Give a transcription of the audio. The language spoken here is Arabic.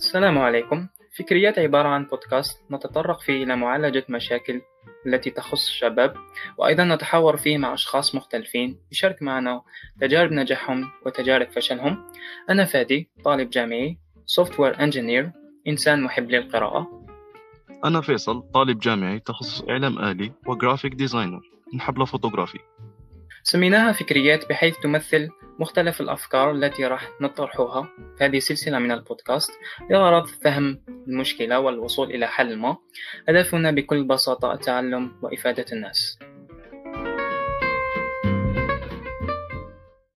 السلام عليكم. فكريات عبارة عن بودكاست نتطرق فيه إلى معالجة مشاكل التي تخص الشباب وأيضا نتحاور فيه مع أشخاص مختلفين. يشارك معنا تجارب نجاحهم وتجارب فشلهم. أنا فادي طالب جامعي Software Engineer إنسان محب للقراءة. أنا فيصل طالب جامعي تخصص إعلام آلي و graphic designer نحب الفوتوغرافي سميناها فكريات بحيث تمثل مختلف الأفكار التي راح نطرحها في هذه سلسلة من البودكاست. بغرض فهم المشكلة والوصول إلى حل ما هدفنا بكل بساطة التعلم وإفادة الناس.